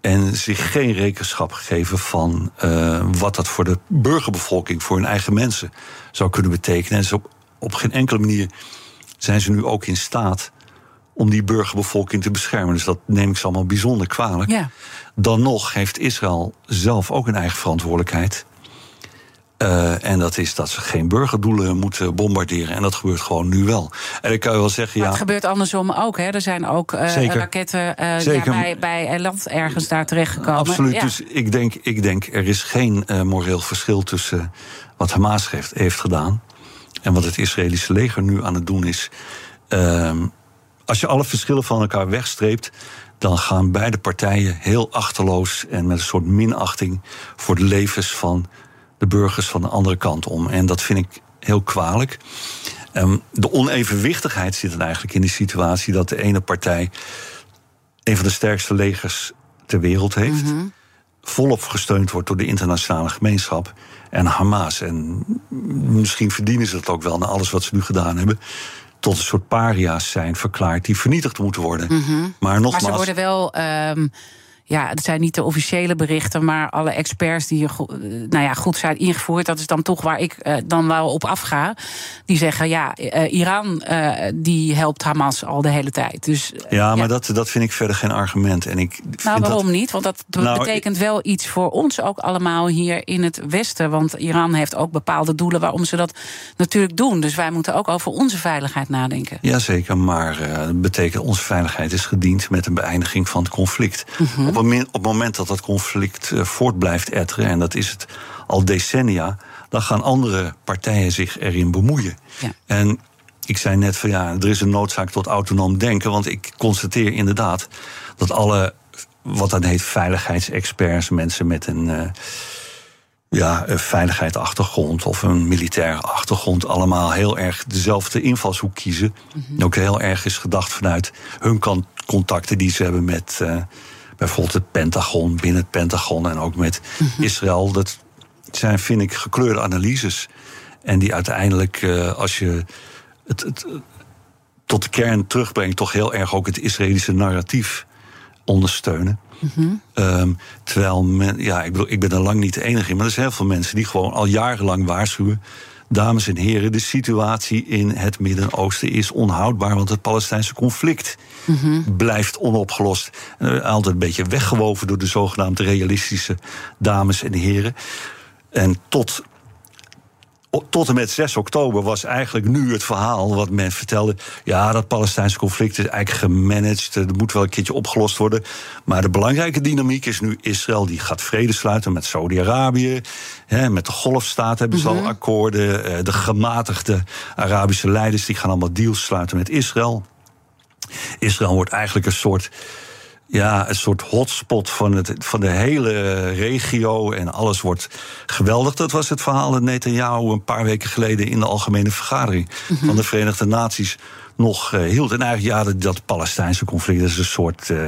En zich geen rekenschap gegeven van uh, wat dat voor de burgerbevolking, voor hun eigen mensen zou kunnen betekenen. En ze op, op geen enkele manier zijn ze nu ook in staat om die burgerbevolking te beschermen. Dus dat neem ik ze allemaal bijzonder kwalijk. Ja. Dan nog heeft Israël zelf ook een eigen verantwoordelijkheid. Uh, en dat is dat ze geen burgerdoelen moeten bombarderen. En dat gebeurt gewoon nu wel. En ik kan je wel zeggen, maar ja. Het gebeurt andersom ook. Hè? Er zijn ook uh, raketten uh, ja, bij, bij land ergens daar terechtgekomen. Absoluut. Ja. Dus ik denk, ik denk, er is geen moreel verschil tussen wat Hamas heeft, heeft gedaan. en wat het Israëlische leger nu aan het doen is. Ehm, als je alle verschillen van elkaar wegstreept, dan gaan beide partijen heel achterloos en met een soort minachting voor de levens van de burgers van de andere kant om. En dat vind ik heel kwalijk. Um, de onevenwichtigheid zit er eigenlijk in die situatie dat de ene partij een van de sterkste legers ter wereld heeft. Mm Volop gesteund wordt door de internationale gemeenschap en Hamas. En misschien verdienen ze dat ook wel na alles wat ze nu gedaan hebben tot een soort paria's zijn verklaard die vernietigd moeten worden. Mhm. Maar nogmaals. Maar ze worden wel. Um, ja, het zijn niet de officiële berichten, maar alle experts die je nou ja, goed zijn ingevoerd, dat is dan toch waar ik uh, dan wel op afga. Die zeggen, ja, uh, Iran uh, die helpt Hamas al de hele tijd. Dus, ja, maar Dat, dat vind ik verder geen argument. En ik nou, waarom niet? Want dat nou, betekent wel iets voor ons ook allemaal hier in het Westen. Want Iran heeft ook bepaalde doelen waarom ze dat natuurlijk doen. Dus wij moeten ook over onze veiligheid nadenken. Jazeker, maar dat betekent onze veiligheid is gediend met een beëindiging van het conflict. Mm op het moment dat dat conflict uh, voort blijft etteren, en dat is het al decennia, dan gaan andere partijen zich erin bemoeien. Ja. En ik zei net van ja, er is een noodzaak tot autonoom denken, want ik constateer inderdaad dat alle wat dan heet veiligheidsexperts, mensen met een. Uh, ja, veiligheidsachtergrond of een militaire achtergrond, allemaal heel erg dezelfde invalshoek kiezen. Mm Ook heel erg is gedacht vanuit hun contacten die ze hebben met uh, bijvoorbeeld het Pentagon, binnen het Pentagon en ook met mhm. Israël. Dat zijn, vind ik, gekleurde analyses. En die uiteindelijk, uh, als je het, het, tot de kern terugbrengt, toch heel erg ook het Israëlische narratief ondersteunen. Mm terwijl men, ja, ik, bedoel, ik ben er lang niet de enige in, maar er zijn heel veel mensen die gewoon al jarenlang waarschuwen. Dames en heren, de situatie in het Midden-Oosten is onhoudbaar, want het Palestijnse conflict mhm. blijft onopgelost. En altijd een beetje weggewoven door de zogenaamde realistische dames en heren. En tot tot en met 6 oktober was eigenlijk nu het verhaal wat men vertelde. Ja, dat Palestijnse conflict is eigenlijk gemanaged. Er moet wel een keertje opgelost worden. Maar de belangrijke dynamiek is nu Israël die gaat vrede sluiten met Saudi-Arabië. Met de golfstaat hebben ze al mhm. akkoorden. Eh, de gematigde Arabische leiders die gaan allemaal deals sluiten met Israël. Israël wordt eigenlijk een soort ja, een soort hotspot van, het, van de hele regio. En alles wordt geweldig. Dat was het verhaal dat Netanyahu een paar weken geleden in de algemene vergadering mhm. van de Verenigde Naties nog uh, hield. En eigenlijk, ja, dat, dat Palestijnse conflict is een soort uh,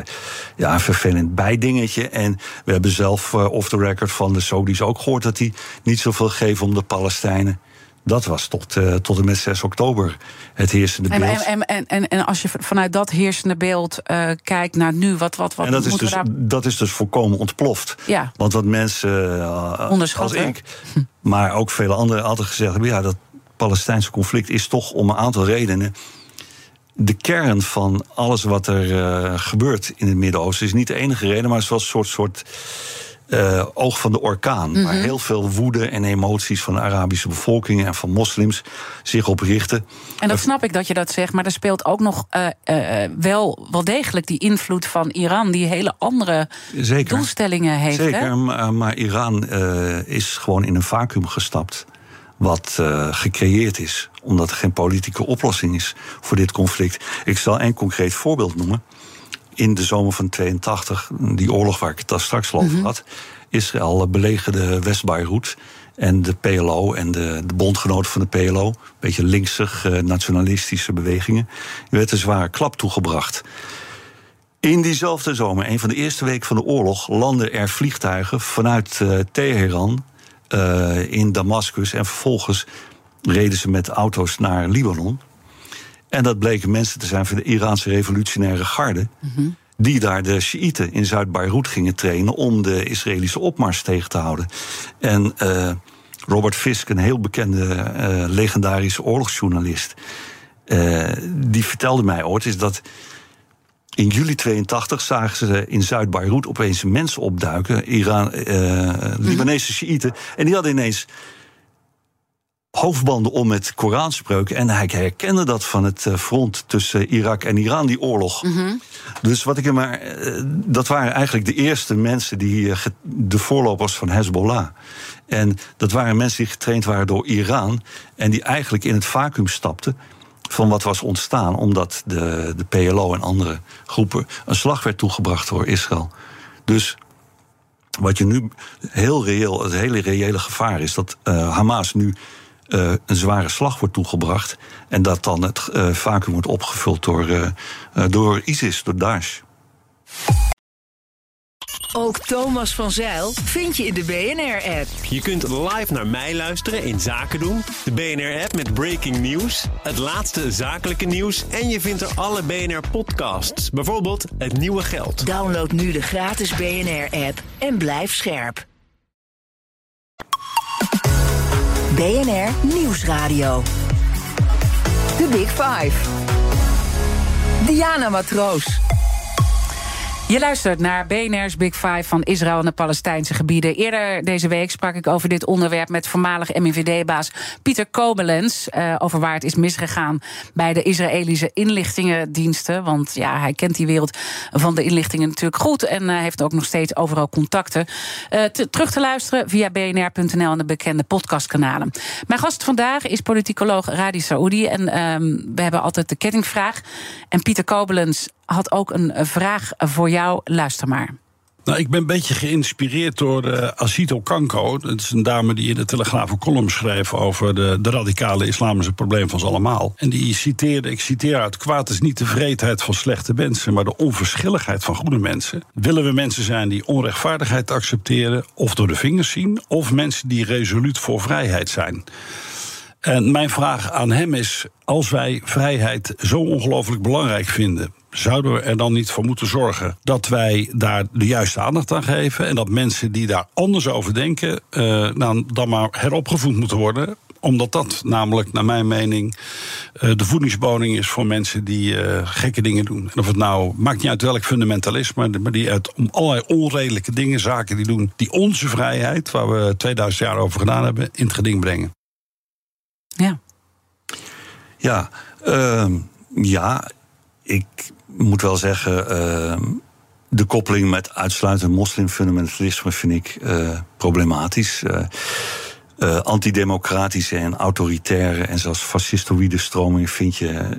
ja, vervelend bijdingetje. En we hebben zelf uh, off the record van de Saudis ook gehoord dat die niet zoveel geven om de Palestijnen. Dat was tot, uh, tot en met 6 oktober het heersende beeld. En, en, en, en als je vanuit dat heersende beeld uh, kijkt naar nu, wat, wat, wat en dat is, dus, daar... dat is dus volkomen ontploft. Ja. Want wat mensen, uh, als ik, maar ook vele anderen altijd gezegd hebben... ja, dat Palestijnse conflict is toch om een aantal redenen de kern van alles wat er gebeurt in het Midden-Oosten is niet de enige reden, maar het is wel een soort, soort uh, oog van de orkaan. Waar mhm. heel veel woede en emoties van de Arabische bevolking en van moslims zich op richten. En dat snap ik dat je dat zegt, maar er speelt ook nog uh, uh, wel, wel degelijk die invloed van Iran, die hele andere Zeker. doelstellingen heeft. Zeker, maar, maar, Iran is gewoon in een vacuüm gestapt. Wat gecreëerd is, omdat er geen politieke oplossing is voor dit conflict. Ik zal een concreet voorbeeld noemen in de zomer van 82, die oorlog waar ik het daar straks over mhm. had, Israël belegerde West-Beirut. En de PLO en de, de bondgenoten van de PLO, een beetje linksig, eh, nationalistische bewegingen, werd een zware klap toegebracht. In diezelfde zomer, een van de eerste weken van de oorlog, landden er vliegtuigen vanuit uh, Teheran uh, in Damascus. En vervolgens reden ze met auto's naar Libanon. En dat bleken mensen te zijn van de Iraanse revolutionaire garde. Die daar de Shiiten in Zuid-Beirut gingen trainen om de Israëlische opmars tegen te houden. En uh, Robert Fisk, een heel bekende uh, legendarische oorlogsjournalist, uh, die vertelde mij ooit is dat in juli 82 zagen ze in Zuid-Beirut opeens mensen opduiken, Iran, Libanese Shiiten, en die hadden ineens hoofdbanden om met Koranspreuken. En hij herkende dat van het eh, front tussen Irak en Iran, die oorlog. Mhm. Dus wat ik hem maar. Eh, dat waren eigenlijk de eerste mensen die. Eh, de voorlopers van Hezbollah. En dat waren mensen die getraind waren door Iran. En die eigenlijk in het vacuüm stapten. van wat was ontstaan. omdat de, de PLO en andere groepen. een slag werd toegebracht door Israël. Dus wat je nu heel reëel, het hele reële gevaar is dat Hamas nu uh, een zware slag wordt toegebracht. En dat dan het uh, vacuüm wordt opgevuld door, uh, door ISIS, door Daesh. Ook Thomas van Zeil vind je in de BNR-app. Je kunt live naar mij luisteren in Zaken doen. De BNR-app met breaking news, het laatste zakelijke nieuws... en je vindt er alle BNR-podcasts, bijvoorbeeld Het Nieuwe Geld. Download nu de gratis BNR-app en blijf scherp. BNR Nieuwsradio. The Big Five. Diana Matroos. Je luistert naar BNR's Big Five van Israël en de Palestijnse gebieden. Eerder deze week sprak ik over dit onderwerp met voormalig MIVD-baas Pieter Kobelens. Uh, over waar het is misgegaan bij de Israëlische inlichtingendiensten. Want ja, hij kent die wereld van de inlichtingen natuurlijk goed. En uh, heeft ook nog steeds overal contacten. Uh, terug te luisteren via bnr.nl en de bekende podcastkanalen. Mijn gast vandaag is politicoloog Radi Saoudi. En ehm, we hebben altijd de kettingvraag. En Pieter Kobelens had ook een vraag voor jou. Luister maar. Nou, ik ben een beetje geïnspireerd door uh, Asito Kanko. Dat is een dame die in de Telegraaf een column schreef over de, de radicale islamische probleem van ze allemaal. En die citeerde, ik citeer uit: kwaad is niet de vreedheid van slechte mensen, maar de onverschilligheid van goede mensen. Willen we mensen zijn die onrechtvaardigheid accepteren of door de vingers zien, of mensen die resoluut voor vrijheid zijn? En mijn vraag aan hem is: als wij vrijheid zo ongelooflijk belangrijk vinden, zouden we er dan niet voor moeten zorgen dat wij daar de juiste aandacht aan geven en dat mensen die daar anders over denken, dan, dan maar heropgevoed moeten worden? Omdat dat namelijk, naar mijn mening, uh, de voedingsboding is voor mensen die uh, gekke dingen doen. En of het nou, maakt niet uit welk fundamentalisme, maar die uit om allerlei onredelijke dingen, zaken die doen, die onze vrijheid, waar we 2000 jaar over gedaan hebben, in het geding brengen. Ja. Ja, uh, ja, ik moet wel zeggen, uh, de koppeling met uitsluitend moslimfundamentalisme vind ik uh, problematisch. Uh, antidemocratische en autoritaire en zelfs fascistoïde stromingen vind je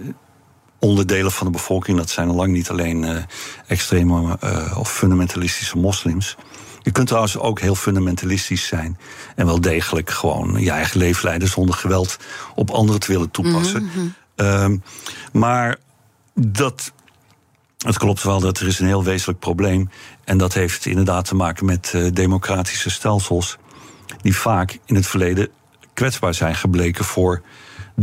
onderdelen van de bevolking. Dat zijn lang niet alleen extreme of fundamentalistische moslims. Je kunt trouwens ook heel fundamentalistisch zijn. En wel degelijk gewoon je eigen leven leiden zonder geweld op anderen te willen toepassen. Mm -hmm. maar dat. Het klopt wel dat er is een heel wezenlijk probleem. En dat heeft inderdaad te maken met uh, democratische stelsels. Die vaak in het verleden kwetsbaar zijn gebleken voor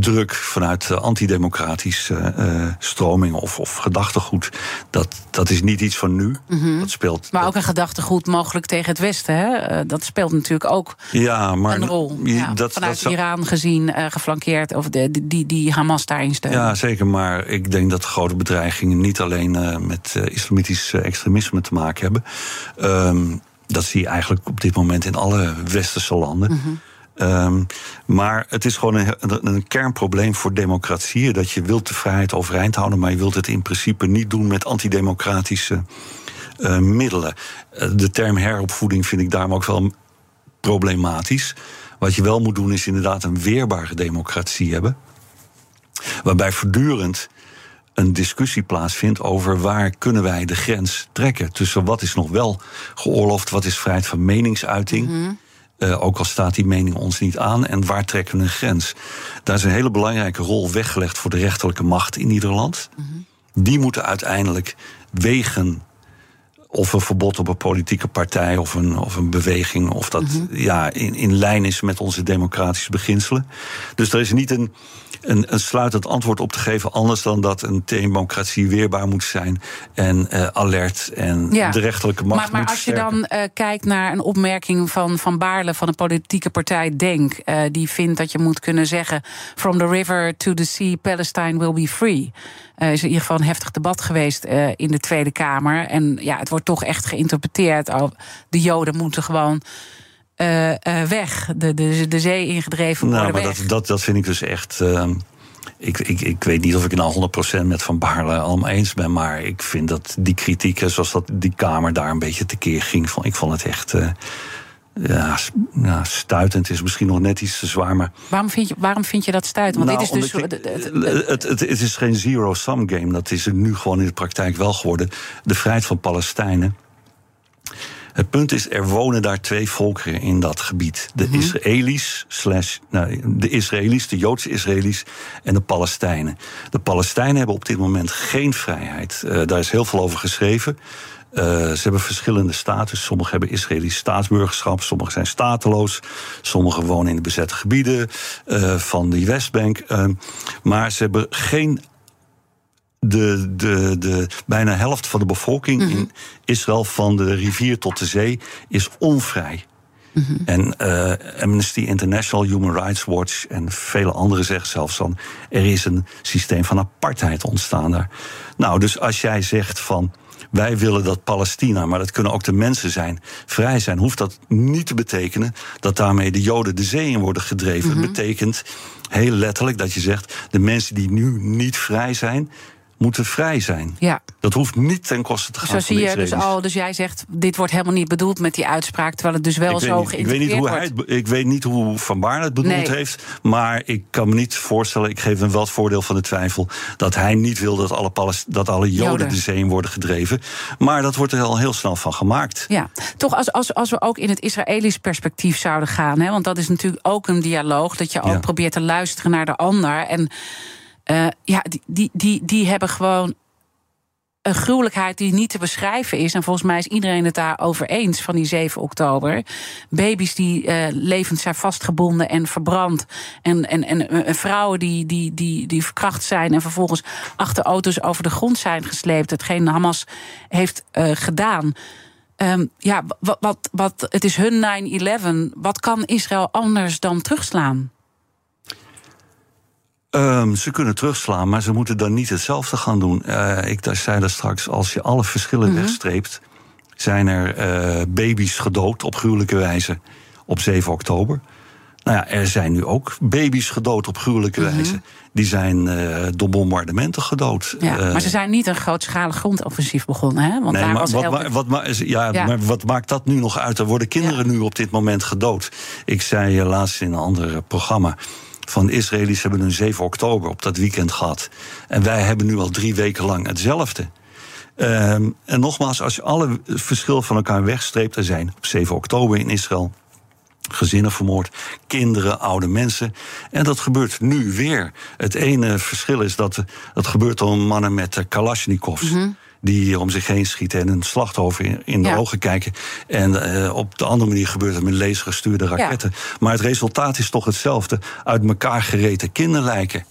druk vanuit antidemocratische uh, stromingen of, of gedachtegoed. Dat, dat is niet iets van nu. Mhm. Dat speelt. Maar ook een gedachtegoed mogelijk tegen het Westen. Hè? Uh, dat speelt natuurlijk ook ja, maar, een rol. Ja, dat, vanuit dat, Iran gezien, uh, geflankeerd, of de, die, die Hamas daarin steunen. Ja, zeker. Maar ik denk dat grote bedreigingen niet alleen met islamitisch extremisme te maken hebben. Um, dat zie je eigenlijk op dit moment in alle westerse landen. Mhm. Um, maar het is gewoon een, een, kernprobleem voor democratieën. Dat je wilt de vrijheid overeind houden, maar je wilt het in principe niet doen met antidemocratische uh, middelen. Uh, de term heropvoeding vind ik daarom ook wel problematisch. Wat je wel moet doen, is inderdaad een weerbare democratie hebben. Waarbij voortdurend een discussie plaatsvindt over waar kunnen wij de grens trekken. Tussen wat is nog wel geoorloofd, wat is vrijheid van meningsuiting. -hmm. Uh, ook al staat die mening ons niet aan. En waar trekken we een grens? Daar is een hele belangrijke rol weggelegd voor de rechterlijke macht in ieder land. Mm -hmm. Die moeten uiteindelijk wegen of een verbod op een politieke partij of een, of een beweging, of dat Mhm. mm -hmm. ja, in, in lijn is met onze democratische beginselen. Dus er is niet een, een, een sluitend antwoord op te geven, anders dan dat een democratie weerbaar moet zijn en uh, alert en ja. de rechterlijke macht maar, maar moet als je dan uh, kijkt naar een opmerking van Van Baarle van een politieke partij Denk, uh, die vindt dat je moet kunnen zeggen: From the river to the sea, Palestine will be free. Uh, is in ieder geval een heftig debat geweest in de Tweede Kamer. En ja, het wordt toch echt geïnterpreteerd. Oh, de Joden moeten gewoon uh, weg, de, de, de zee ingedreven nou, worden. Maar weg. dat, dat, dat vind ik dus echt. Ik, ik, ik weet niet of ik het nou 100% met Van Baarle allemaal eens ben. Maar ik vind dat die kritieken, zoals dat die Kamer daar een beetje tekeer ging. Van, ik vond het echt. Ja, ja, stuitend is misschien nog net iets te zwaar. Maar waarom, vind je, waarom vind je dat stuitend? Want nou, dit is dus. Ik, het, het, het, is geen zero-sum game. Dat is nu gewoon in de praktijk wel geworden. De vrijheid van Palestijnen. Het punt is, er wonen daar twee volkeren in dat gebied. De mm-hmm. Israëli's, slash, nou, de Israëli's, de Joodse Israëli's en de Palestijnen. De Palestijnen hebben op dit moment geen vrijheid. Uh, daar is heel veel over geschreven. Uh, ze hebben verschillende status. Sommigen hebben Israëlisch staatsburgerschap, sommigen zijn stateloos, sommigen wonen in de bezette gebieden uh, van de Westbank. Uh, maar ze hebben geen. De, de, de bijna helft van de bevolking in Israël, van de rivier tot de zee, is onvrij. Mm-hmm. En uh, Amnesty International, Human Rights Watch en vele anderen zeggen zelfs dan: er is een systeem van apartheid ontstaan daar. Nou, dus als jij zegt van wij willen dat Palestina, maar dat kunnen ook de mensen zijn, vrij zijn, hoeft dat niet te betekenen dat daarmee de Joden de zee in worden gedreven. Mhm. Mm-hmm. Het betekent heel letterlijk dat je zegt: de mensen die nu niet vrij zijn, moeten vrij zijn. Ja. Dat hoeft niet ten koste te gaan Zo van zie je dus al, dus jij zegt, dit wordt helemaal niet bedoeld met die uitspraak, terwijl het dus wel ik, zo weet niet, ik, weet niet hoe hij wordt. het, ik weet niet hoe Van Baarle het bedoeld Nee. heeft. Maar ik kan me niet voorstellen, ik geef hem wel het voordeel van de twijfel. dat hij niet wil dat alle, Palest- dat alle Joden, Joden. de zee in worden gedreven. Maar dat wordt er al heel snel van gemaakt. Ja, toch als, als, als we ook in het Israëlisch perspectief zouden gaan, hè, want dat is natuurlijk ook een dialoog, dat je ook Ja. probeert te luisteren naar de ander. En eh, ja, die, die, die, die hebben gewoon een gruwelijkheid die niet te beschrijven is. En volgens mij is iedereen het daarover eens van die 7 oktober. Baby's die eh, levend zijn vastgebonden en verbrand. En, en, en, eh, vrouwen die, die, die, die verkracht zijn en vervolgens achter auto's over de grond zijn gesleept. Hetgeen Hamas heeft gedaan. Ehm, ja, wat, wat, wat, het is hun 9-11. Wat kan Israël anders dan terugslaan? Ehm, ze kunnen terugslaan, maar ze moeten dan niet hetzelfde gaan doen. Eh, ik zei daar straks, als je alle verschillen Mhm. wegstreept... zijn er eh, baby's gedood op gruwelijke wijze op 7 oktober. Nou ja, er zijn nu ook baby's gedood op gruwelijke wijze. Die zijn eh, door bombardementen gedood. Mhm. Ja, maar ze zijn niet een grootschalig grondoffensief begonnen. Hè? Want nee, daar maar was wat, elke- wat, ma- ja, Ja. maar wat maakt dat nu nog uit? Er worden kinderen nu op dit moment gedood. Ik zei eh, laatst in een ander programma. Van de Israëli's hebben een 7 oktober op dat weekend gehad. En wij hebben nu al drie weken lang hetzelfde. Ehm, en nogmaals, als je alle verschil van elkaar wegstreept, er zijn op 7 oktober in Israël gezinnen vermoord, kinderen, oude mensen. En dat gebeurt nu weer. Het ene verschil is dat dat gebeurt door mannen met eh, kalasjnikovs. Die om zich heen schieten en een slachtoffer in, in de Ja. ogen kijken. En eh, op de andere manier gebeurt het met lasergestuurde raketten. Maar het resultaat is toch hetzelfde: uit elkaar gereten kinderlijken.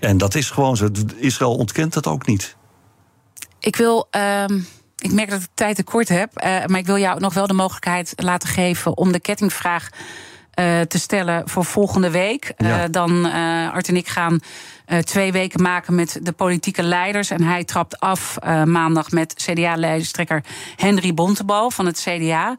En dat is gewoon zo. Israël ontkent dat ook niet. Ik wil. ehm, ik merk dat ik tijd tekort heb. eh, maar ik wil jou nog wel de mogelijkheid laten geven om de kettingvraag eh, te stellen voor volgende week. Ja. dan Art en ik gaan eh, twee weken maken met de politieke leiders. En hij trapt af eh, maandag met CDA-lijsttrekker Henry Bontebal van het CDA.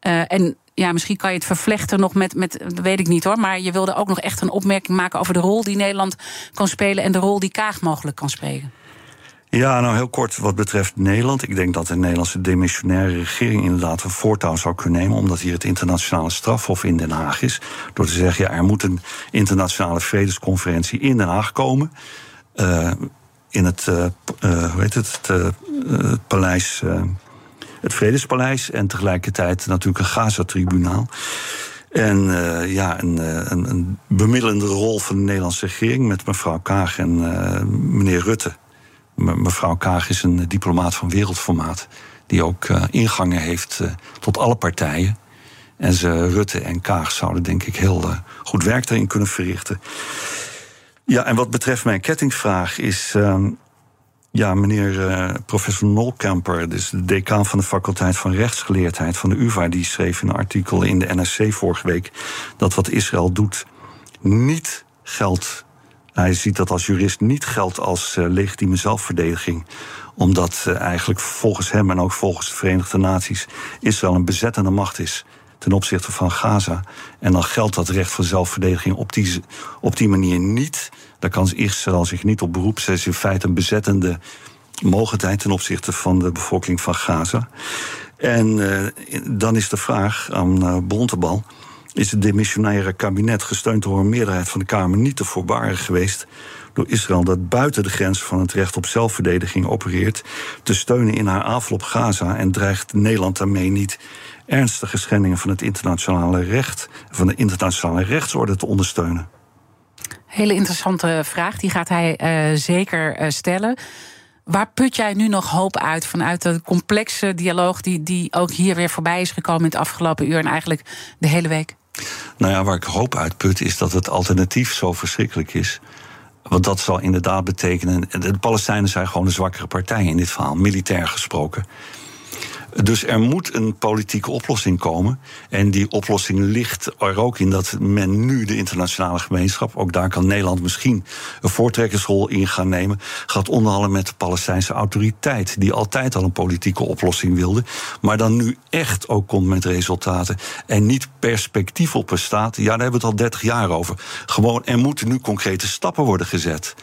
Eh, en ja, misschien kan je het vervlechten nog met, met, dat weet ik niet hoor. Maar je wilde ook nog echt een opmerking maken over de rol die Nederland kan spelen. en de rol die Kaag mogelijk kan spelen. Ja, nou heel kort wat betreft Nederland. Ik denk dat de Nederlandse demissionaire regering inderdaad een voortouw zou kunnen nemen, omdat hier het internationale strafhof in Den Haag is. Door te zeggen, ja, er moet een internationale vredesconferentie in Den Haag komen. Uh, in het, uh, uh, hoe heet het, het, paleis. het Vredespaleis en tegelijkertijd natuurlijk een Gaza-tribunaal. En ja, een, een, een, bemiddelende rol van de Nederlandse regering met mevrouw Kaag en meneer Rutte. Mevrouw Kaag is een diplomaat van wereldformaat. Die ook uh, ingangen heeft uh, tot alle partijen. En ze, Rutte en Kaag zouden denk ik heel goed werk erin kunnen verrichten. Ja, en wat betreft mijn kettingvraag is. ja, meneer professor Nolkamper, dus de decaan van de faculteit van rechtsgeleerdheid van de UvA, die schreef in een artikel in de NRC vorige week dat wat Israël doet niet geldt. Hij ziet dat als jurist niet geldt als uh, legitieme zelfverdediging. Omdat uh, eigenlijk volgens hem en ook volgens de Verenigde Naties Israël een bezettende macht is ten opzichte van Gaza. En dan geldt dat recht van zelfverdediging op die, op die manier niet. Daar kan Israël zich niet op beroepen. Ze is in feite een bezettende mogelijkheid ten opzichte van de bevolking van Gaza. En uh, dan is de vraag aan uh, Bontebal. Is het demissionaire kabinet, gesteund door een meerderheid van de Kamer, niet te voorbaren geweest door Israël dat buiten de grens van het recht op zelfverdediging opereert, te steunen in haar aanval op Gaza en dreigt Nederland daarmee niet ernstige schendingen van het internationale recht, van de internationale rechtsorde te ondersteunen? Hele interessante vraag, die gaat hij uh, zeker uh, stellen. Waar put jij nu nog hoop uit vanuit de complexe dialoog die, die ook hier weer voorbij is gekomen in het afgelopen uur en eigenlijk de hele week? Nou ja, waar ik hoop uit put is dat het alternatief zo verschrikkelijk is. Want dat zal inderdaad betekenen. De Palestijnen zijn gewoon de zwakkere partij in dit verhaal, militair gesproken. Dus er moet een politieke oplossing komen. En die oplossing ligt er ook in dat men nu de internationale gemeenschap, ook daar kan Nederland misschien een voortrekkersrol in gaan nemen, gaat onderhandelen met de Palestijnse autoriteit, die altijd al een politieke oplossing wilde, maar dan nu echt ook komt met resultaten en niet perspectief op bestaat. Ja, daar hebben we het al 30 jaar over. Gewoon, er moeten nu concrete stappen worden gezet.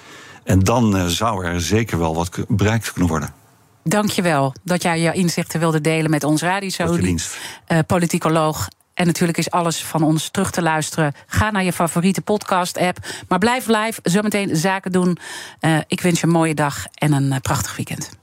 En dan zou er zeker wel wat bereikt kunnen worden. Dankjewel dat jij je inzichten wilde delen met ons radio. Uh, politicoloog en natuurlijk is alles van ons terug te luisteren. Ga naar je favoriete podcast-app. Maar blijf live, zometeen zaken doen. Uh, ik wens je een mooie dag en een uh, prachtig weekend.